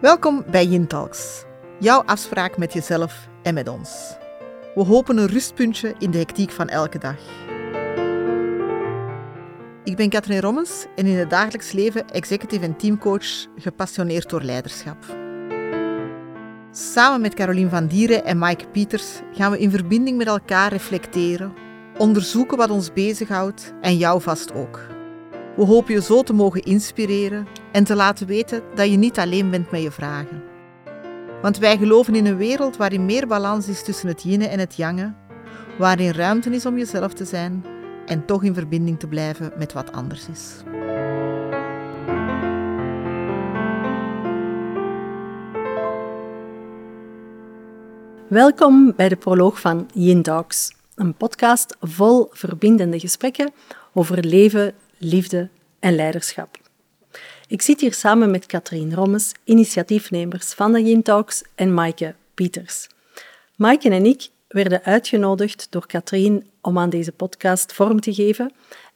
Welkom bij Yin Talks, jouw afspraak met jezelf en met ons. We hopen een rustpuntje in de hectiek van elke dag. Ik ben Katrien Rommens en in het dagelijks leven executive en teamcoach gepassioneerd door leiderschap. Samen met Caroline van Dieren en Mike Pieters gaan we in verbinding met elkaar reflecteren, onderzoeken wat ons bezighoudt en jou vast ook. We hopen je zo te mogen inspireren en te laten weten dat je niet alleen bent met je vragen. Want wij geloven in een wereld waarin meer balans is tussen het yin en het yang, waarin ruimte is om jezelf te zijn en toch in verbinding te blijven met wat anders is. Welkom bij de proloog van Yin Talks, een podcast vol verbindende gesprekken over leven, liefde en leiderschap. Ik zit hier samen met Katrien Rommes, initiatiefnemers van de Yin Talks, en Maaike Pieters. Maaike en ik werden uitgenodigd door Katrien om aan deze podcast vorm te geven.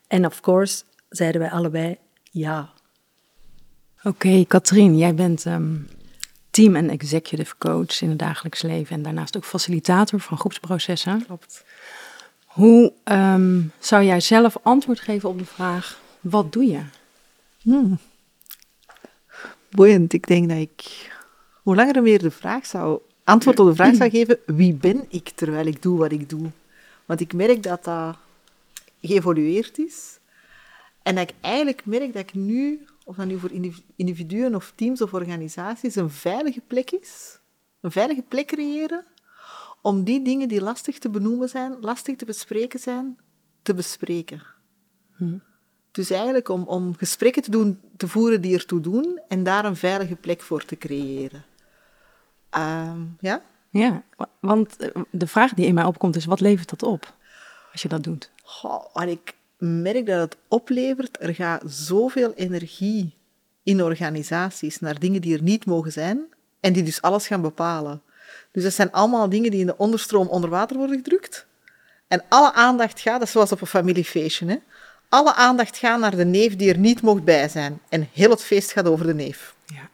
En of course zeiden wij allebei ja. Oké, Katrien, jij bent ehm, team- en executive coach in het dagelijks leven en daarnaast ook facilitator van groepsprocessen. Klopt. Hoe ehm, zou jij zelf antwoord geven op de vraag: wat doe je? Hmm. Boeiend. Ik denk dat ik hoe langer hoe meer de vraag zou, antwoord op de vraag zou geven: wie ben ik terwijl ik doe wat ik doe? Want ik merk dat dat geëvolueerd is. En dat ik eigenlijk merk dat ik nu, of dat nu voor individuen of teams of organisaties, een veilige plek is. Een veilige plek creëren om die dingen die lastig te benoemen zijn, lastig te bespreken zijn, te bespreken. Hm. Dus eigenlijk om, om gesprekken te, doen, te voeren die ertoe doen en daar een veilige plek voor te creëren. Ehm, ja? Ja, want eh, de vraag die in mij opkomt is: wat levert dat op als je dat doet? Goh, en ik merk dat het oplevert, er gaat zoveel energie in organisaties naar dingen die er niet mogen zijn en die dus alles gaan bepalen. Dus dat zijn allemaal dingen die in de onderstroom onder water worden gedrukt. En alle aandacht gaat, dat is zoals op een familiefeestje, hè? Alle aandacht gaat naar de neef die er niet mocht bij zijn. En heel het feest gaat over de neef. Ja.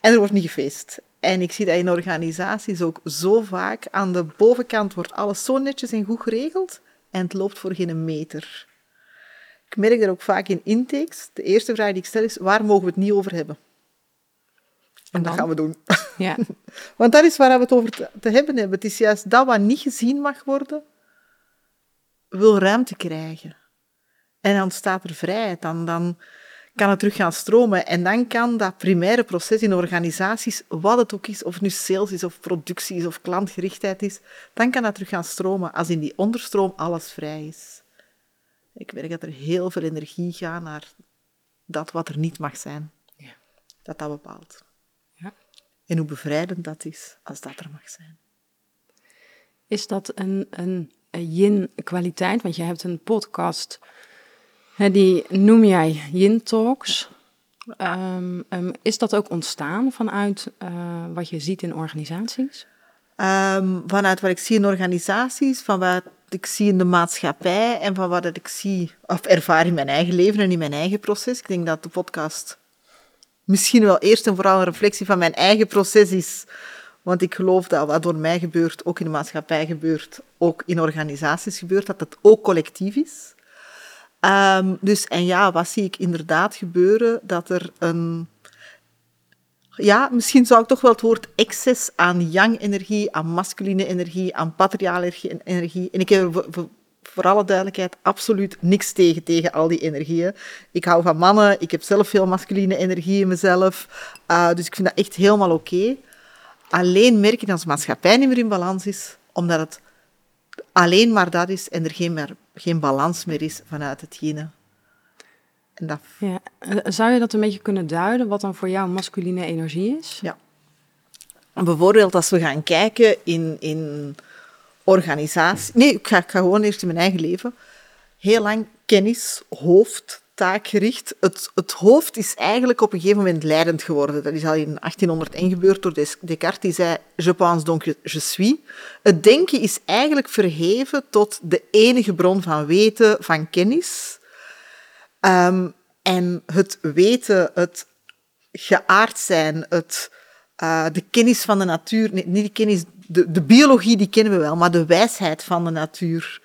En er wordt niet gefeest. En ik zie dat in organisaties ook zo vaak. Aan de bovenkant wordt alles zo netjes en goed geregeld. En het loopt voor geen meter. Ik merk dat ook vaak in intakes. De eerste vraag die ik stel is, waar mogen we het niet over hebben? En dat gaan we doen. Ja. Want dat is waar we het over te hebben hebben. Het is juist dat wat niet gezien mag worden, wil ruimte krijgen. En dan staat er vrijheid. Dan, dan kan het terug gaan stromen. En dan kan dat primaire proces in organisaties, wat het ook is, of het nu sales is, of productie is, of klantgerichtheid is, dan kan dat terug gaan stromen als in die onderstroom alles vrij is. Ik merk dat er heel veel energie gaat naar dat wat er niet mag zijn. Ja. Dat dat bepaalt. Ja. En hoe bevrijdend dat is als dat er mag zijn. Is dat een, een, een yin-kwaliteit? Want je hebt een podcast die noem jij Yin. Um, um, is dat ook ontstaan vanuit uh, wat je ziet in organisaties? Um, vanuit wat ik zie in organisaties, van wat ik zie in de maatschappij en van wat ik zie of ervaar in mijn eigen leven en in mijn eigen proces. Ik denk dat de podcast misschien wel eerst en vooral een reflectie van mijn eigen proces is. Want ik geloof dat wat door mij gebeurt, ook in de maatschappij gebeurt, ook in organisaties gebeurt, dat het ook collectief is. Um, dus, en ja, wat zie ik inderdaad gebeuren? Dat er een... Ja, misschien zou ik toch wel het woord excess aan yang-energie, aan masculine energie, aan patriale energie. En ik heb voor, alle duidelijkheid absoluut niks tegen, tegen al die energieën. Ik hou van mannen, ik heb zelf veel masculine energie in mezelf. Uh, dus ik vind dat echt helemaal oké. Alleen merk ik dat onze maatschappij niet meer in balans is, omdat het alleen maar dat is en er geen, meer, geen balans meer is vanuit het yin. En dat... ja. Zou je dat een beetje kunnen duiden, wat dan voor jou masculine energie is? Ja. Bijvoorbeeld als we gaan kijken in, in organisaties... Nee, ik ga, ik ga gewoon eerst in mijn eigen leven. Heel lang kennis, hoofd, taakgericht. Het, het hoofd is eigenlijk op een gegeven moment leidend geworden. Dat is al in 1801 gebeurd door Descartes, die zei je pense donc je suis. Het denken is eigenlijk verheven tot de enige bron van weten, van kennis. Um, en het weten, het geaard zijn, het, uh, de kennis van de natuur, niet de kennis, de, de biologie die kennen we wel, maar de wijsheid van de natuur.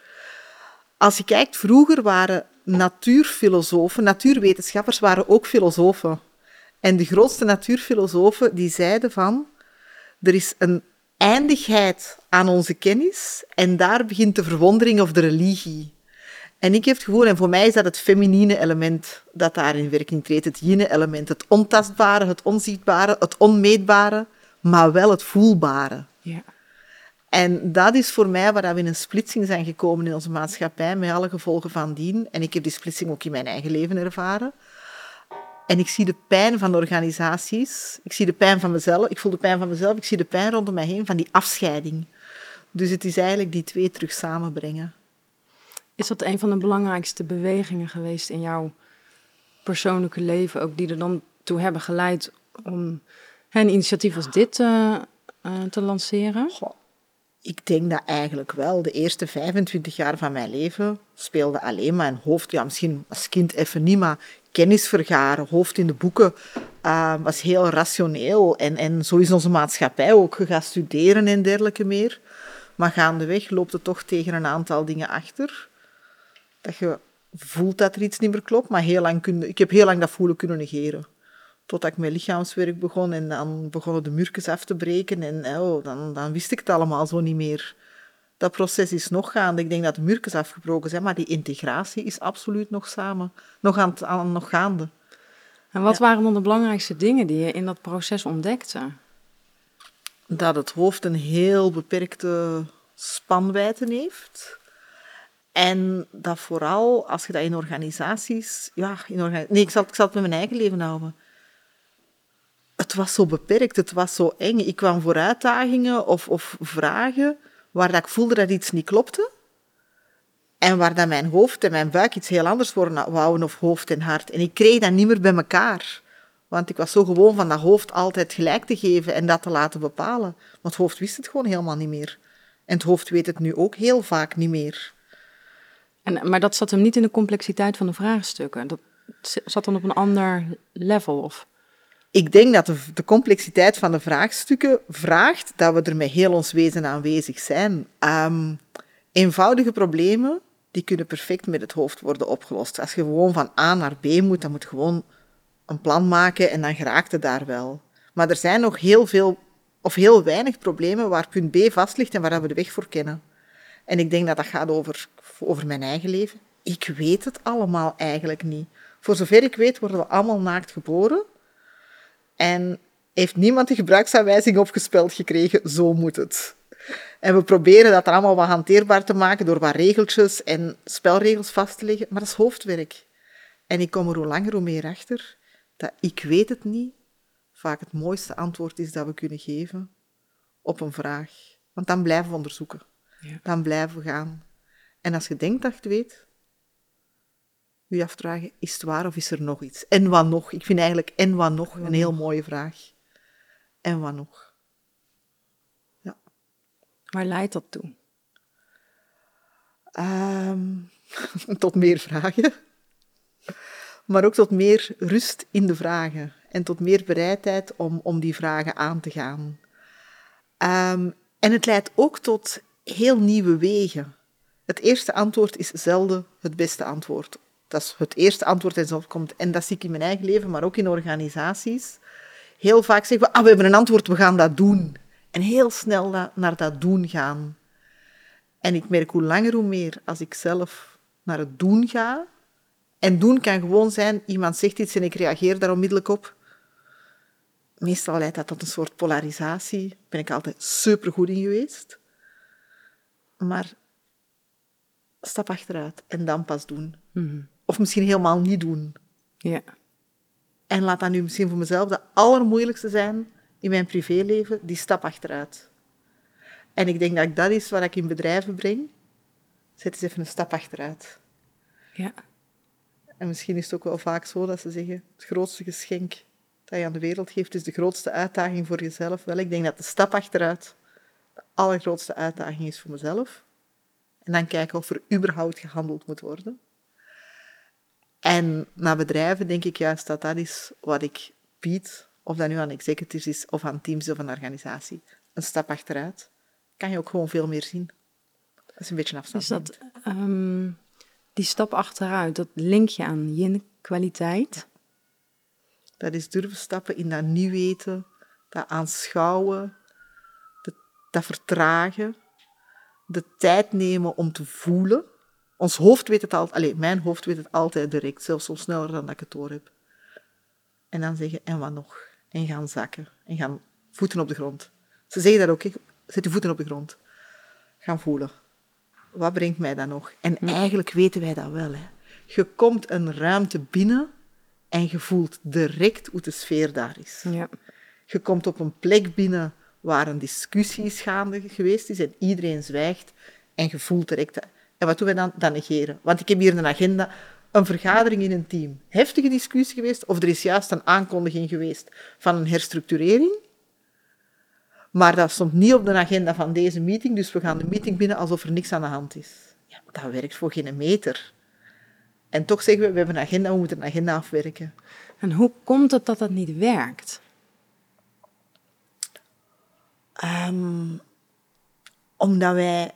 Als je kijkt, vroeger waren natuurfilosofen, natuurwetenschappers waren ook filosofen. En de grootste natuurfilosofen die zeiden van, er is een eindigheid aan onze kennis en daar begint de verwondering of de religie. En ik heb het gevoel, en voor mij is dat het feminine element dat daar in werking treedt, het yin-element, het ontastbare, het onzichtbare, het onmeetbare, maar wel het voelbare. Ja. En dat is voor mij waar we in een splitsing zijn gekomen in onze maatschappij, met alle gevolgen van dien. En ik heb die splitsing ook in mijn eigen leven ervaren. En ik zie de pijn van de organisaties, ik zie de pijn van mezelf, ik voel de pijn van mezelf, ik zie de pijn rondom mij heen van die afscheiding. Dus het is eigenlijk die twee terug samenbrengen. Is dat een van de belangrijkste bewegingen geweest in jouw persoonlijke leven, ook die er dan toe hebben geleid om een initiatief als dit uh, uh, te lanceren? Ik denk dat eigenlijk wel. De eerste 25 jaar van mijn leven speelde alleen maar een hoofd. Misschien als kind even niet, maar kennis vergaren, hoofd in de boeken, uh, was heel rationeel. En, en zo is onze maatschappij ook. Je gaat studeren en dergelijke meer. Maar gaandeweg loopt het toch tegen een aantal dingen achter. Dat je voelt dat er iets niet meer klopt, maar heel lang kun, ik heb heel lang dat voelen kunnen negeren. Totdat ik met lichaamswerk begon en dan begonnen de murkjes af te breken. En oh, dan, dan wist ik het allemaal zo niet meer. Dat proces is nog gaande. Ik denk dat de murkjes afgebroken zijn, maar die integratie is absoluut nog samen. Nog, aan, aan nog gaande. En wat waren dan de belangrijkste dingen die je in dat proces ontdekte? Dat het hoofd een heel beperkte spanwijdte heeft. En dat vooral, als je dat in organisaties... Ja, in organisaties nee, ik zal, ik zal het met mijn eigen leven houden was zo beperkt, het was zo eng. Ik kwam voor uitdagingen of, of vragen waar dat ik voelde dat iets niet klopte. En waar dat mijn hoofd en mijn buik iets heel anders wouden, of hoofd en hart. En ik kreeg dat niet meer bij elkaar. Want ik was zo gewoon van dat hoofd altijd gelijk te geven en dat te laten bepalen. Want het hoofd wist het gewoon helemaal niet meer. En het hoofd weet het nu ook heel vaak niet meer. En, maar dat zat hem niet in de complexiteit van de vraagstukken. Dat zat dan op een ander level? Of? Ik denk dat de, complexiteit van de vraagstukken vraagt dat we er met heel ons wezen aanwezig zijn. Um, eenvoudige problemen die kunnen perfect met het hoofd worden opgelost. Als je gewoon van A naar B moet, dan moet je gewoon een plan maken en dan geraakt het daar wel. Maar er zijn nog heel veel of heel weinig problemen waar punt B vast ligt en waar we de weg voor kennen. En ik denk dat dat gaat over, over mijn eigen leven. Ik weet het allemaal eigenlijk niet. Voor zover ik weet worden we allemaal naakt geboren. En heeft niemand de gebruiksaanwijzing opgespeld gekregen, zo moet het. En we proberen dat allemaal wat hanteerbaar te maken door wat regeltjes en spelregels vast te leggen, maar dat is hoofdwerk. En ik kom er hoe langer hoe meer achter dat ik weet het niet vaak het mooiste antwoord is dat we kunnen geven op een vraag. Want dan blijven we onderzoeken. Ja. Dan blijven we gaan. En als je denkt dat je het weet, u afvragen, is het waar of is er nog iets? En wat nog? Ik vind eigenlijk en wat nog een heel mooie vraag. En wat nog? Ja. Waar leidt dat toe? Ehm, tot meer vragen. Maar ook tot meer rust in de vragen. En tot meer bereidheid om, om die vragen aan te gaan. Ehm, en het leidt ook tot heel nieuwe wegen. Het eerste antwoord is zelden het beste antwoord dat is het eerste antwoord dat opkomt. En dat zie ik in mijn eigen leven, maar ook in organisaties. Heel vaak zeggen we, ah, we hebben een antwoord, we gaan dat doen. En heel snel naar dat doen gaan. En ik merk hoe langer hoe meer, als ik zelf naar het doen ga. En doen kan gewoon zijn, iemand zegt iets en ik reageer daar onmiddellijk op. Meestal leidt dat tot een soort polarisatie. Daar ben ik altijd supergoed in geweest. Maar stap achteruit en dan pas doen. Mm of misschien helemaal niet doen. Ja. En laat dat nu misschien voor mezelf de allermoeilijkste zijn in mijn privéleven, die stap achteruit. En ik denk dat dat is wat ik in bedrijven breng. Zet eens even een stap achteruit. Ja. En misschien is het ook wel vaak zo dat ze zeggen, het grootste geschenk dat je aan de wereld geeft, is de grootste uitdaging voor jezelf. Wel, ik denk dat de stap achteruit de allergrootste uitdaging is voor mezelf. En dan kijken of er überhaupt gehandeld moet worden. En naar bedrijven denk ik juist dat dat is wat ik Piet, of dat nu aan executives is, of aan teams of een organisatie, een stap achteruit, kan je ook gewoon veel meer zien. Dat is een beetje afstand. Is dat ehm, die stap achteruit, dat link je aan yin-kwaliteit? Dat is durven stappen in dat niet weten, dat aanschouwen, dat vertragen, de tijd nemen om te voelen. Ons hoofd weet het altijd, allez, mijn hoofd weet het altijd direct, zelfs zo sneller dan dat ik het door heb. En dan zeggen, en wat nog? En gaan zakken. En gaan voeten op de grond. Ze zeggen dat ook, zet je voeten op de grond. Gaan voelen. Wat brengt mij dat nog? En hm. eigenlijk weten wij dat wel. Hè. Je komt een ruimte binnen en je voelt direct hoe de sfeer daar is. Ja. Je komt op een plek binnen waar een discussie gaande geweest is en iedereen zwijgt en je voelt direct... En wat doen we dan? Dan negeren. Want ik heb hier een agenda, een vergadering in een team. Heftige discussie geweest, of er is juist een aankondiging geweest van een herstructurering. Maar dat stond niet op de agenda van deze meeting, dus we gaan de meeting binnen alsof er niks aan de hand is. Ja, dat werkt voor geen meter. En toch zeggen we, we hebben een agenda, we moeten een agenda afwerken. En hoe komt het dat dat niet werkt? Um, omdat wij,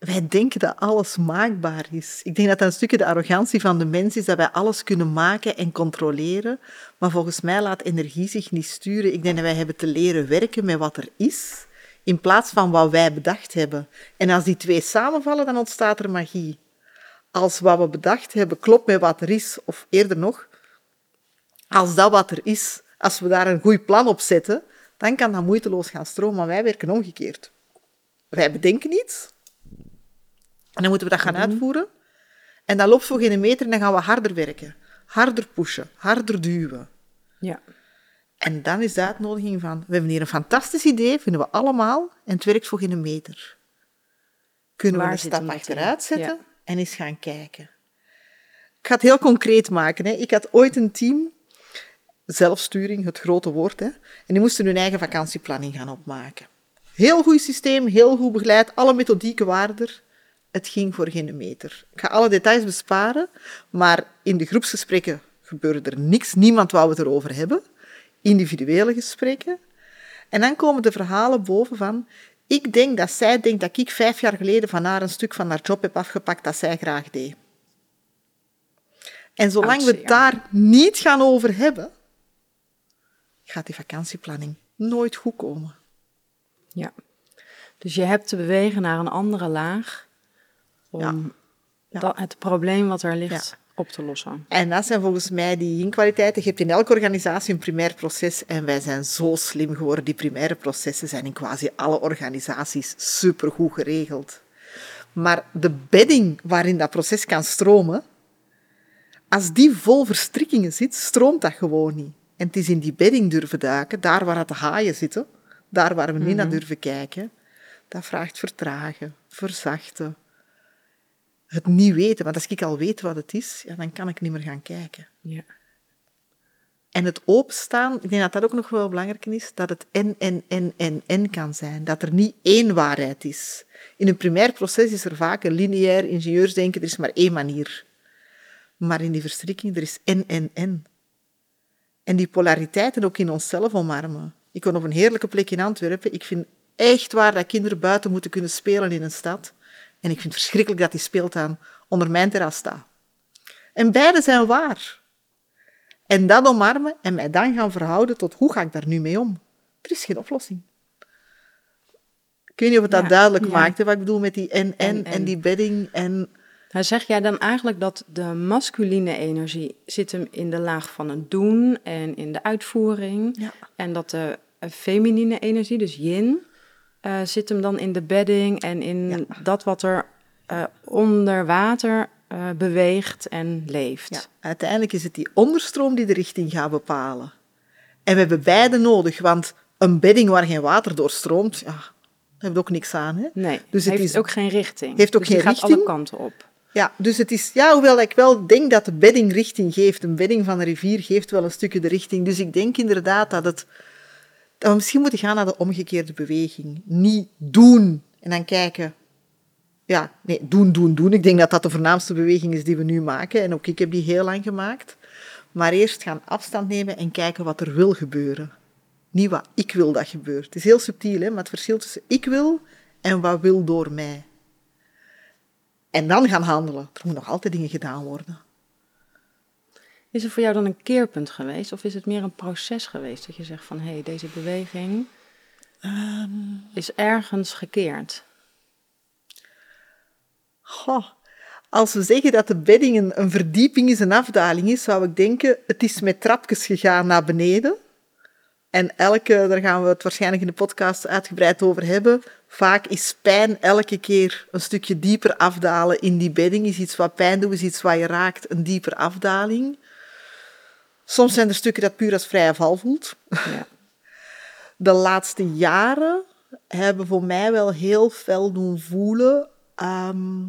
wij denken dat alles maakbaar is. Ik denk dat dat een stukje de arrogantie van de mens is, dat wij alles kunnen maken en controleren. Maar volgens mij laat energie zich niet sturen. Ik denk dat wij hebben te leren werken met wat er is, in plaats van wat wij bedacht hebben. En als die twee samenvallen, dan ontstaat er magie. Als wat we bedacht hebben klopt met wat er is, of eerder nog, als dat wat er is, als we daar een goed plan op zetten, dan kan dat moeiteloos gaan stromen. Maar wij werken omgekeerd. Wij bedenken iets en dan moeten we dat gaan mhm. uitvoeren. En dan loopt voor geen meter en dan gaan we harder werken. Harder pushen, harder duwen. Ja. En dan is de uitnodiging van, we hebben hier een fantastisch idee, vinden we allemaal, en het werkt voor geen meter. Kunnen we een stap achteruit zetten en eens gaan kijken. Ik ga het heel concreet maken. Hè. Ik had ooit een team zelfsturing, het grote woord. Hè. En die moesten hun eigen vakantieplanning gaan opmaken. Heel goed systeem, heel goed begeleid, alle methodieken waren er. Het ging voor geen meter. Ik ga alle details besparen, maar in de groepsgesprekken gebeurde er niks. Niemand wou het erover hebben. Individuele gesprekken. En dan komen de verhalen boven van... Ik denk dat zij denkt dat ik vijf jaar geleden van haar een stuk van haar job heb afgepakt dat zij graag deed. En zolang we het daar niet gaan over hebben, gaat die vakantieplanning nooit goed komen. Ja, dus je hebt te bewegen naar een andere laag om Dat, het probleem wat er ligt op te lossen. En dat zijn volgens mij die inkwaliteiten. Je hebt in elke organisatie een primair proces en wij zijn zo slim geworden. Die primaire processen zijn in quasi alle organisaties supergoed geregeld. Maar de bedding waarin dat proces kan stromen, als die vol verstrikkingen zit, stroomt dat gewoon niet. En het is in die bedding durven duiken, daar waar de haaien zitten, daar waar we niet naar mhm. durven kijken. Dat vraagt vertragen, verzachten. Het niet weten, want als ik al weet wat het is, ja, dan kan ik niet meer gaan kijken. Ja. En het openstaan, ik denk dat dat ook nog wel belangrijk is, dat het en, en, en, en, en kan zijn. Dat er niet één waarheid is. In een primair proces is er vaak een lineair ingenieursdenken, er is maar één manier. Maar in die verstrikking, er is en, en, en. En die polariteiten ook in onszelf omarmen. Ik woon op een heerlijke plek in Antwerpen. Ik vind echt waar dat kinderen buiten moeten kunnen spelen in een stad. En ik vind het verschrikkelijk dat die speeltuin onder mijn terras staat. En beide zijn waar. En dat omarmen en mij dan gaan verhouden tot hoe ga ik daar nu mee om? Er is geen oplossing. Ik weet niet of het dat duidelijk ja. maakt, wat ik bedoel met die en, en, en, en die bedding en nou, zeg jij dan eigenlijk dat de masculine energie zit hem in de laag van het doen en in de uitvoering. Ja. En dat de feminine energie, dus yin, uh, zit hem dan in de bedding en in dat wat er uh, onder water uh, beweegt en leeft. Ja. Uiteindelijk is het die onderstroom die de richting gaat bepalen. En we hebben beide nodig, want een bedding waar geen water doorstroomt, ja, daar heeft ook niks aan. Hè? Nee, dus het heeft is, ook geen richting. Heeft ook dus geen gaat richting. alle kanten op. Ja, dus het is, ja, hoewel ik wel denk dat de bedding richting geeft, een bedding van een rivier geeft wel een stukje de richting. Dus ik denk inderdaad dat, het, dat we misschien moeten gaan naar de omgekeerde beweging. Niet doen en dan kijken. Ja, nee, doen, doen, doen. Ik denk dat dat de voornaamste beweging is die we nu maken. En ook ik heb die heel lang gemaakt. Maar eerst gaan afstand nemen en kijken wat er wil gebeuren. Niet wat ik wil dat gebeurt. Het is heel subtiel, hè? maar het verschil tussen ik wil en wat wil door mij. En dan gaan handelen. Er moeten nog altijd dingen gedaan worden. Is er voor jou dan een keerpunt geweest? Of is het meer een proces geweest dat je zegt van... hé, hey, deze beweging Ehm, is ergens gekeerd? goh. Als we zeggen dat de bedding een, een verdieping is, een afdaling is, zou ik denken, het is met trapjes gegaan naar beneden. En elke, daar gaan we het waarschijnlijk in de podcast uitgebreid over hebben, vaak is pijn elke keer een stukje dieper afdalen in die bedding. Is iets wat pijn doet, is iets wat je raakt, een dieper afdaling. Soms zijn er stukken dat puur als vrije val voelt. Ja. De laatste jaren hebben voor mij wel heel fel doen voelen ehm,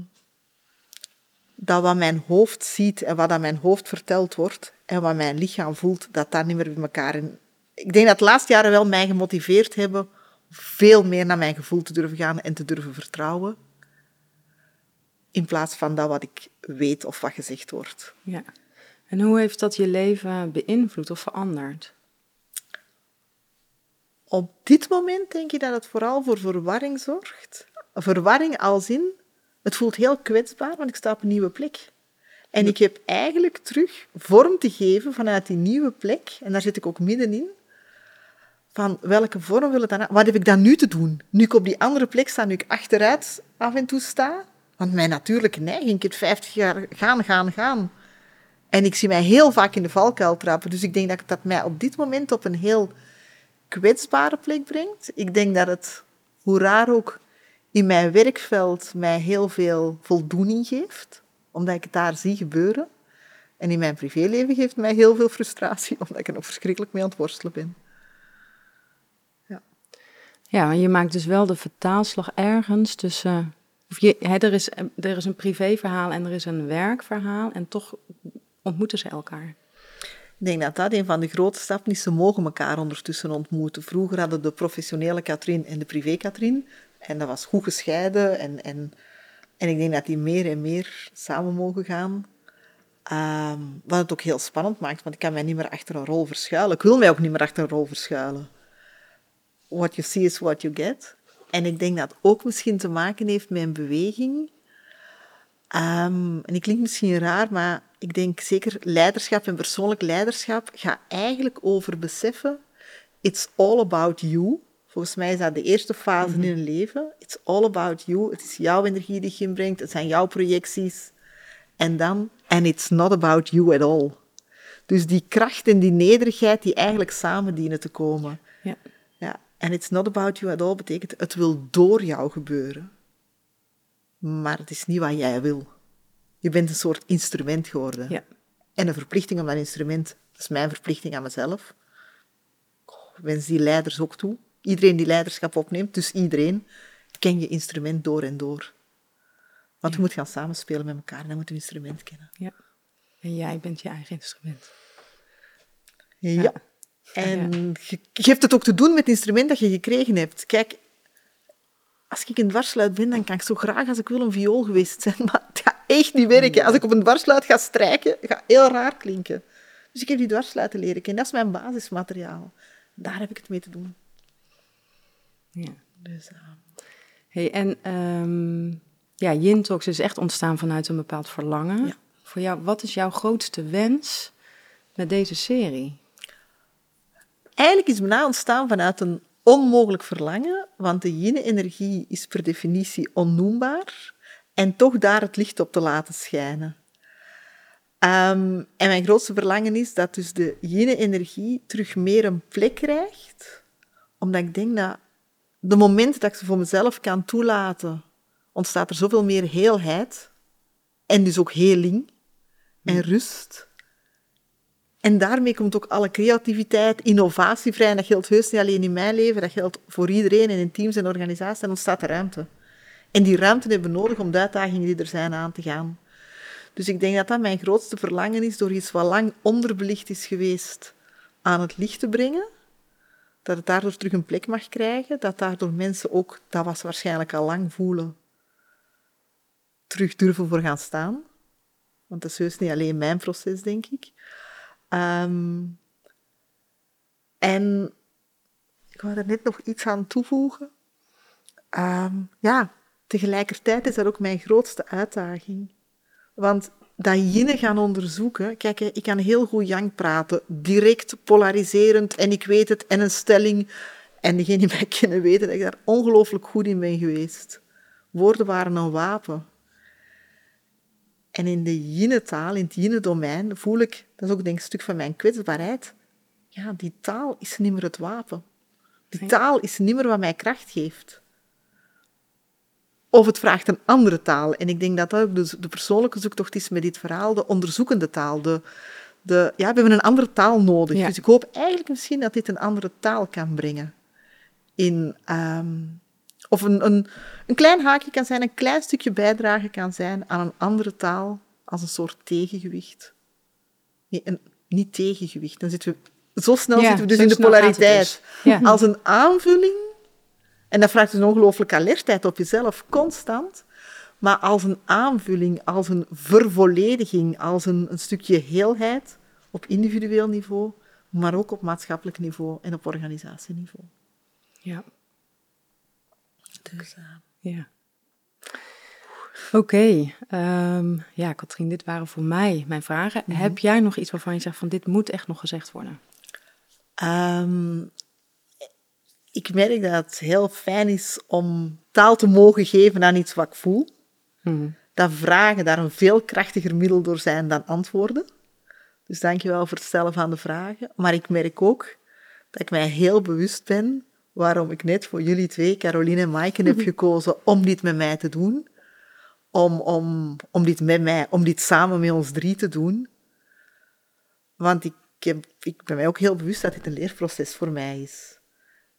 dat wat mijn hoofd ziet en wat aan mijn hoofd verteld wordt en wat mijn lichaam voelt, dat dat niet meer bij elkaar in. Ik denk dat de laatste jaren wel mij gemotiveerd hebben veel meer naar mijn gevoel te durven gaan en te durven vertrouwen. In plaats van dat wat ik weet of wat gezegd wordt. ja. En hoe heeft dat je leven beïnvloed of veranderd? Op dit moment denk ik dat het vooral voor verwarring zorgt. Verwarring als in, het voelt heel kwetsbaar, want ik sta op een nieuwe plek. En ik heb eigenlijk terug vorm te geven vanuit die nieuwe plek, en daar zit ik ook middenin, van welke vorm wil het dan Wat heb ik dan nu te doen? Nu ik op die andere plek sta, nu ik achteruit af en toe sta. Want mijn natuurlijke neiging, ik heb 50 jaar gaan, gaan, gaan. En ik zie mij heel vaak in de valkuil trappen. Dus ik denk dat dat mij op dit moment op een heel kwetsbare plek brengt. Ik denk dat het, hoe raar ook, in mijn werkveld mij heel veel voldoening geeft, omdat ik het daar zie gebeuren. En in mijn privéleven geeft mij heel veel frustratie, omdat ik er nog verschrikkelijk mee aan het worstelen ben. Ja, maar je maakt dus wel de vertaalslag ergens tussen... Je, hè, er, is, er is een privéverhaal en er is een werkverhaal en toch ontmoeten ze elkaar. Ik denk dat dat een van de grote stappen is. Ze mogen elkaar ondertussen ontmoeten. Vroeger hadden de professionele Katrien en de privé Katrien. En dat was goed gescheiden. En, en, en ik denk dat die meer en meer samen mogen gaan. Ehm, wat het ook heel spannend maakt, want ik kan mij niet meer achter een rol verschuilen. Ik wil mij ook niet meer achter een rol verschuilen. What you see is what you get. En ik denk dat ook misschien te maken heeft met een beweging. Ehm, en ik klinkt misschien raar, maar ik denk zeker leiderschap en persoonlijk leiderschap gaat eigenlijk over beseffen, it's all about you. Volgens mij is dat de eerste fase in een leven. It's all about you. Het is jouw energie die je inbrengt. Het zijn jouw projecties. En dan, and it's not about you at all. Dus die kracht en die nederigheid die eigenlijk samen dienen te komen. Ja. Ja. And it's not about you at all betekent, het wil door jou gebeuren. Maar het is niet wat jij wil. Je bent een soort instrument geworden. Ja. En een verplichting om dat instrument, dat is mijn verplichting aan mezelf. Ik wens die leiders ook toe. Iedereen die leiderschap opneemt, dus iedereen, ken je instrument door en door. Want je moet gaan samenspelen met elkaar en dan moet je een instrument kennen. ja. En jij bent je eigen instrument. Ja. En je geeft het ook te doen met het instrument dat je gekregen hebt. Kijk, als ik een dwarsluit ben, dan kan ik zo graag als ik wil een viool geweest zijn, maar het gaat echt niet werken. Als ik op een dwarsluit ga strijken, het gaat heel raar klinken. Dus ik heb die dwarsluiten leren kennen. Dat is mijn basismateriaal. Daar heb ik het mee te doen. Ja. Dus, eh, Hey, en ehm ja, Yin Talks is echt ontstaan vanuit een bepaald verlangen. Ja. Voor jou, wat is jouw grootste wens met deze serie? Eigenlijk is Mna ontstaan vanuit een onmogelijk verlangen, want de yin-energie is per definitie onnoembaar en toch daar het licht op te laten schijnen. Ehm, en mijn grootste verlangen is dat dus de yin-energie terug meer een plek krijgt, omdat ik denk dat de momenten dat ik ze voor mezelf kan toelaten, ontstaat er zoveel meer heelheid en dus ook heling en rust. En daarmee komt ook alle creativiteit, innovatie vrij. En dat geldt heus niet alleen in mijn leven, dat geldt voor iedereen en in teams en organisaties. Dan ontstaat er ruimte. En die ruimte hebben we nodig om de uitdagingen die er zijn aan te gaan. Dus ik denk dat dat mijn grootste verlangen is, door iets wat lang onderbelicht is geweest, aan het licht te brengen. Dat het daardoor terug een plek mag krijgen. Dat daardoor mensen ook, dat was waarschijnlijk al lang voelen, terug durven voor gaan staan. Want dat is heus niet alleen mijn proces, denk ik. Ehm, en ik wou er net nog iets aan toevoegen. Ehm, ja, tegelijkertijd is dat ook mijn grootste uitdaging. Want dat yin gaan onderzoeken. Kijk, ik kan heel goed yang praten, direct, polariserend en ik weet het en een stelling. En diegenen die mij kennen weten dat ik daar ongelooflijk goed in ben geweest. Woorden waren een wapen. En in de yin-taal, in het yin-domein, voel ik, dat is ook denk ik een stuk van mijn kwetsbaarheid, ja, die taal is niet meer het wapen. Die taal is niet meer wat mij kracht geeft. Of het vraagt een andere taal. En ik denk dat dat ook de, de persoonlijke zoektocht is met dit verhaal, de onderzoekende taal. De, de, ja, we hebben een andere taal nodig. Dus ik hoop eigenlijk misschien dat dit een andere taal kan brengen. In, ehm, of een, een, een klein haakje kan zijn, een klein stukje bijdrage kan zijn aan een andere taal als een soort tegengewicht. Nee, een, niet tegengewicht. Dan zitten we, zo snel zitten we dus in de polariteit. Dus. Ja. Als een aanvulling en dat vraagt dus een ongelooflijke alertheid op jezelf, constant. Maar als een aanvulling, als een vervollediging, als een, een stukje heelheid op individueel niveau, maar ook op maatschappelijk niveau en op organisatieniveau. Ja. Dus, uh, ja. Oké, okay. um, ehm, ja, Katrien, dit waren voor mij mijn vragen. Mm -hmm. Heb jij nog iets waarvan je zegt van dit moet echt nog gezegd worden? Um, ik merk dat het heel fijn is om taal te mogen geven aan iets wat ik voel. Mm. Dat vragen daar een veel krachtiger middel door zijn dan antwoorden. Dus dankjewel voor het stellen van de vragen. Maar ik merk ook dat ik mij heel bewust ben waarom ik net voor jullie twee, Caroline en Maaike, heb gekozen om dit met mij te doen. Om, om, om dit met mij, om dit samen met ons drie te doen. Want ik, heb, ik ben mij ook heel bewust dat dit een leerproces voor mij is.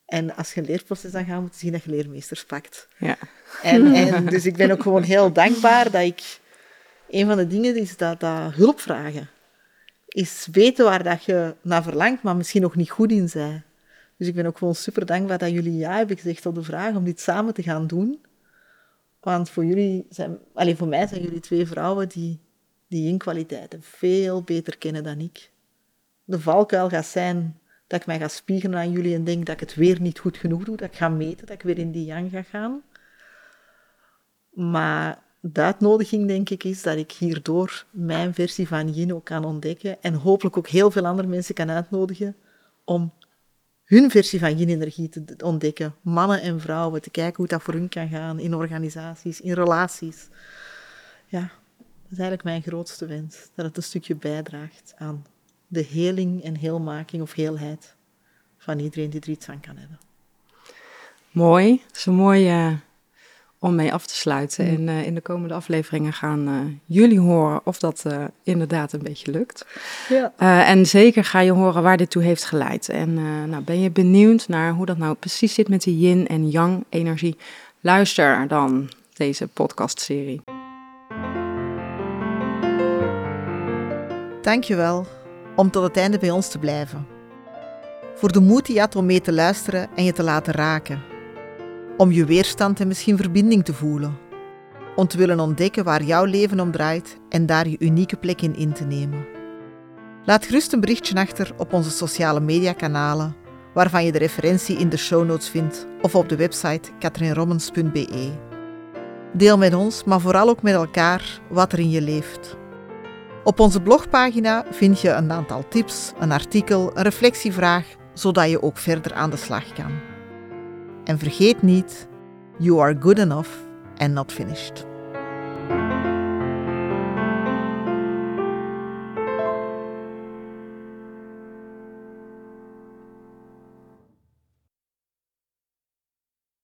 En als je een leerproces dan gaat, moet je zien dat je leermeesters pakt. Ja. En, en dus ik ben ook gewoon heel dankbaar dat ik... Een van de dingen is dat, dat hulp vragen. Is weten waar dat je naar verlangt, maar misschien nog niet goed in zijn. Dus ik ben ook gewoon super dankbaar dat jullie ja hebben gezegd op de vraag om dit samen te gaan doen. Want voor jullie zijn, alleen voor mij zijn jullie twee vrouwen die die in kwaliteiten veel beter kennen dan ik. De valkuil gaat zijn dat ik mij ga spiegelen aan jullie en denk dat ik het weer niet goed genoeg doe, dat ik ga meten, dat ik weer in die yang ga gaan. Maar de uitnodiging, denk ik, is dat ik hierdoor mijn versie van Yin ook kan ontdekken en hopelijk ook heel veel andere mensen kan uitnodigen om hun versie van yin-energie te ontdekken. Mannen en vrouwen, te kijken hoe dat voor hun kan gaan in organisaties, in relaties. Ja, dat is eigenlijk mijn grootste wens. Dat het een stukje bijdraagt aan de heling en heelmaking of heelheid van iedereen die er iets aan kan hebben. Mooi, zo mooi uh, om mee af te sluiten. En uh, in de komende afleveringen gaan uh, jullie horen of dat inderdaad een beetje lukt. Ja. en zeker ga je horen waar dit toe heeft geleid. En nou, ben je benieuwd naar hoe dat nou precies zit met de yin en yang energie? Luister dan deze podcastserie. Dankjewel om tot het einde bij ons te blijven. Voor de moed die je had om mee te luisteren en je te laten raken. Om je weerstand en misschien verbinding te voelen. Om te willen ontdekken waar jouw leven om draait en daar je unieke plek in in te nemen. Laat gerust een berichtje achter op onze sociale mediakanalen, waarvan je de referentie in de show notes vindt of op de website katrinrommens.be. Deel met ons, maar vooral ook met elkaar, wat er in je leeft. Op onze blogpagina vind je een aantal tips, een artikel, een reflectievraag, zodat je ook verder aan de slag kan. En vergeet niet, you are good enough and not finished.